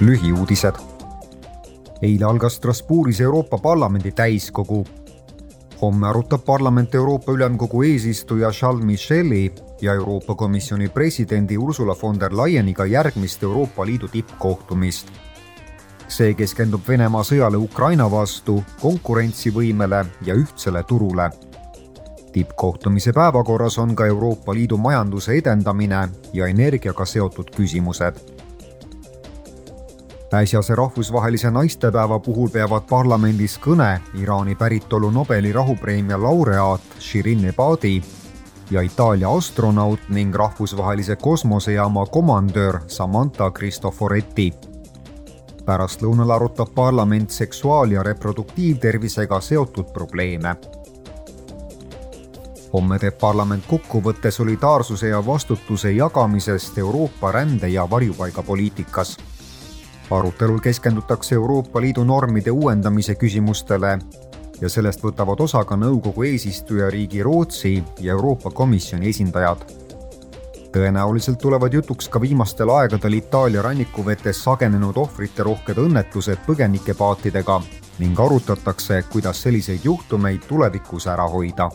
lühiuudised. eile algas Strasbourgis Euroopa Parlamendi täiskogu. homme arutab parlament Euroopa Ülemkogu eesistuja Charles Micheli ja Euroopa Komisjoni presidendi Ursula von der Leyeniga järgmist Euroopa Liidu tippkohtumist. see keskendub Venemaa sõjale Ukraina vastu, konkurentsivõimele ja ühtsele turule tippkohtumise päevakorras on ka Euroopa Liidu majanduse edendamine ja energiaga seotud küsimused äsjase rahvusvahelise naistepäeva puhul peavad parlamendis kõne Iraani päritolu Nobeli rahupreemia laureaat Shirin Ebadi ja Itaalia astronaut ning rahvusvahelise kosmosejaama komandör Samantha Cristoforetti. pärastlõunal arutab parlament seksuaal- ja reproduktiivtervisega seotud probleeme. homme teeb parlament kokkuvõtte solidaarsuse ja vastutuse jagamisest Euroopa rände- ja varjupaigapoliitikas arutelul keskendutakse Euroopa Liidu normide uuendamise küsimustele ja sellest võtavad osa ka nõukogu eesistujariigi Rootsi ja Euroopa Komisjoni esindajad. tõenäoliselt tulevad jutuks ka viimastel aegadel Itaalia rannikuvetes sagenenud ohvriterohked õnnetused põgenikepaatidega ning arutatakse, kuidas selliseid juhtumeid tulevikus ära hoida